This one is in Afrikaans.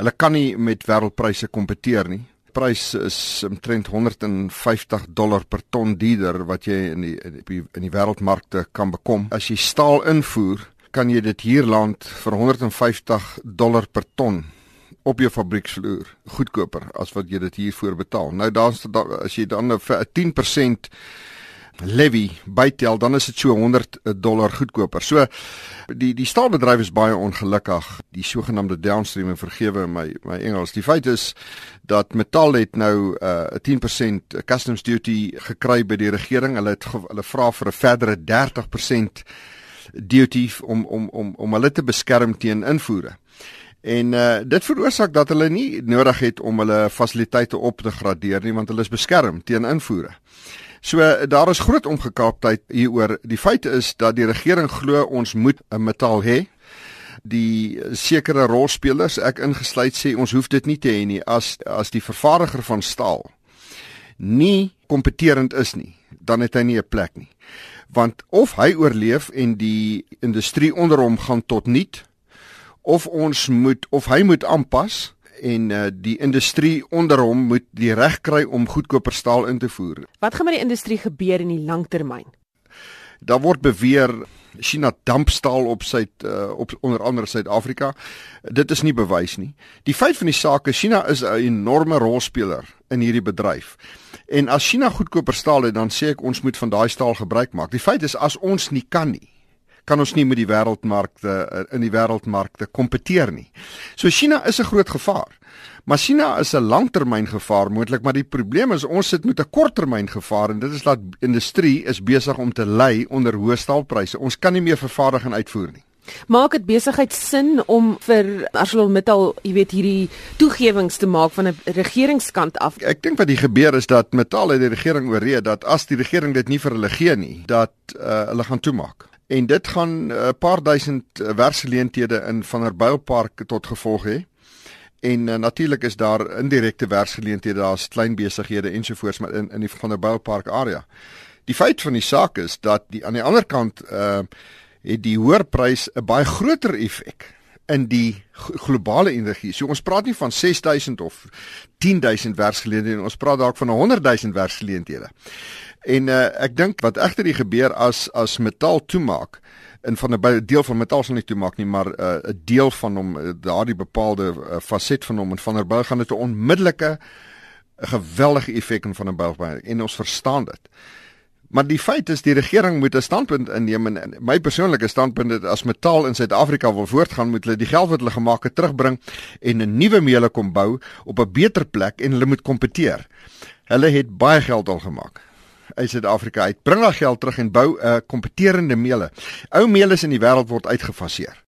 Hulle kan nie met wêreldpryse kompeteer nie. Prys is omtrent 150 dollar per ton dieder wat jy in die in die, die wêreldmarkte kan bekom. As jy staal invoer, kan jy dit hier land vir 150 dollar per ton op jou fabrieksvloer goedkoper as wat jy dit hier voor betaal. Nou daar's as jy dan 'n 10% levy bytel dan is dit so 100 dollar goedkoper. So die die staalbedryf is baie ongelukkig. Die sogenaamde downstream en vergewe my my Engels. Die feit is dat Metal het nou 'n uh, 10% customs duty gekry by die regering. Hulle het hulle vra vir 'n verdere 30% duty om om om om hulle te beskerm teen invoere. En uh dit veroorsaak dat hulle nie nodig het om hulle fasiliteite op te gradeer nie want hulle is beskerm teen invoere. So daar is groot omgekaaptheid hieroor. Die feit is dat die regering glo ons moet 'n metaal hê. Die sekere rolspelers, ek ingesluit sê ons hoef dit nie te hê nie as as die vervaardiger van staal nie kompeterend is nie, dan het hy nie 'n plek nie. Want of hy oorleef en die industrie onder hom gaan tot niet of ons moet of hy moet aanpas en uh, die industrie onder hom moet die reg kry om goedkoper staal in te voer. Wat gaan met die industrie gebeur in die langtermyn? Daar word beweer China dump staal op sy uh, op onder andere Suid-Afrika. Dit is nie bewys nie. Die feit van die saak is China is 'n enorme rolspeler in hierdie bedryf. En as China goedkoper staal het, dan sê ek ons moet van daai staal gebruik maak. Die feit is as ons nie kan nie, kan ons nie met die wêreldmarkte eh, in die wêreldmarkte kompeteer nie. So China is 'n groot gevaar. Maar China is 'n langtermyn gevaar moontlik, maar die probleem is ons sit met 'n korttermyn gevaar en dit is dat industrie is besig om te ly onder hoë staalpryse. Ons kan nie meer vervaardig en uitvoer nie. Maak dit besigheid sin om vir ArcelorMittal, jy weet, hierdie toegewings te maak van 'n regeringskant af? Ek dink wat die gebeur is dat Mittal het die regering ooreed dat as die regering dit nie vir hulle gee nie, dat uh, hulle gaan toemaak en dit gaan 'n uh, paar duisend uh, werksgeleenthede in Vanderbijlpark tot gevolg hê. En uh, natuurlik is daar indirekte werksgeleenthede, daar's klein besighede ensovoorts maar in in die Vanderbijlpark area. Die feit van die saak is dat die aan die ander kant uh het die hoër prys 'n baie groter effek in die globale energie. So ons praat nie van 6000 of 10000 werksgeleenthede, ons praat dalk van 100000 werksgeleenthede. En uh, ek dink wat egter die gebeur as as metaal toemaak in van 'n deel van metaal sal nie toemaak nie, maar eh, 'n uh, deel van hom uh, daardie bepaalde uh, faset van hom en van der Byl gaan dit 'n onmiddellike geweldige effek in van 'n Byl en ons verstaan dit. Maar die feit is die regering moet 'n standpunt inneem en my persoonlike standpunt is as metaal in Suid-Afrika wil voortgaan moet hulle die geld wat hulle gemaak het terugbring en 'n nuwe meule kom bou op 'n beter plek en hulle moet kompeteer. Hulle het baie geld al gemaak uit Suid-Afrika uit. Bring daai geld terug en bou 'n uh, kompeterende meule. Ou meules in die wêreld word uitgefaseer.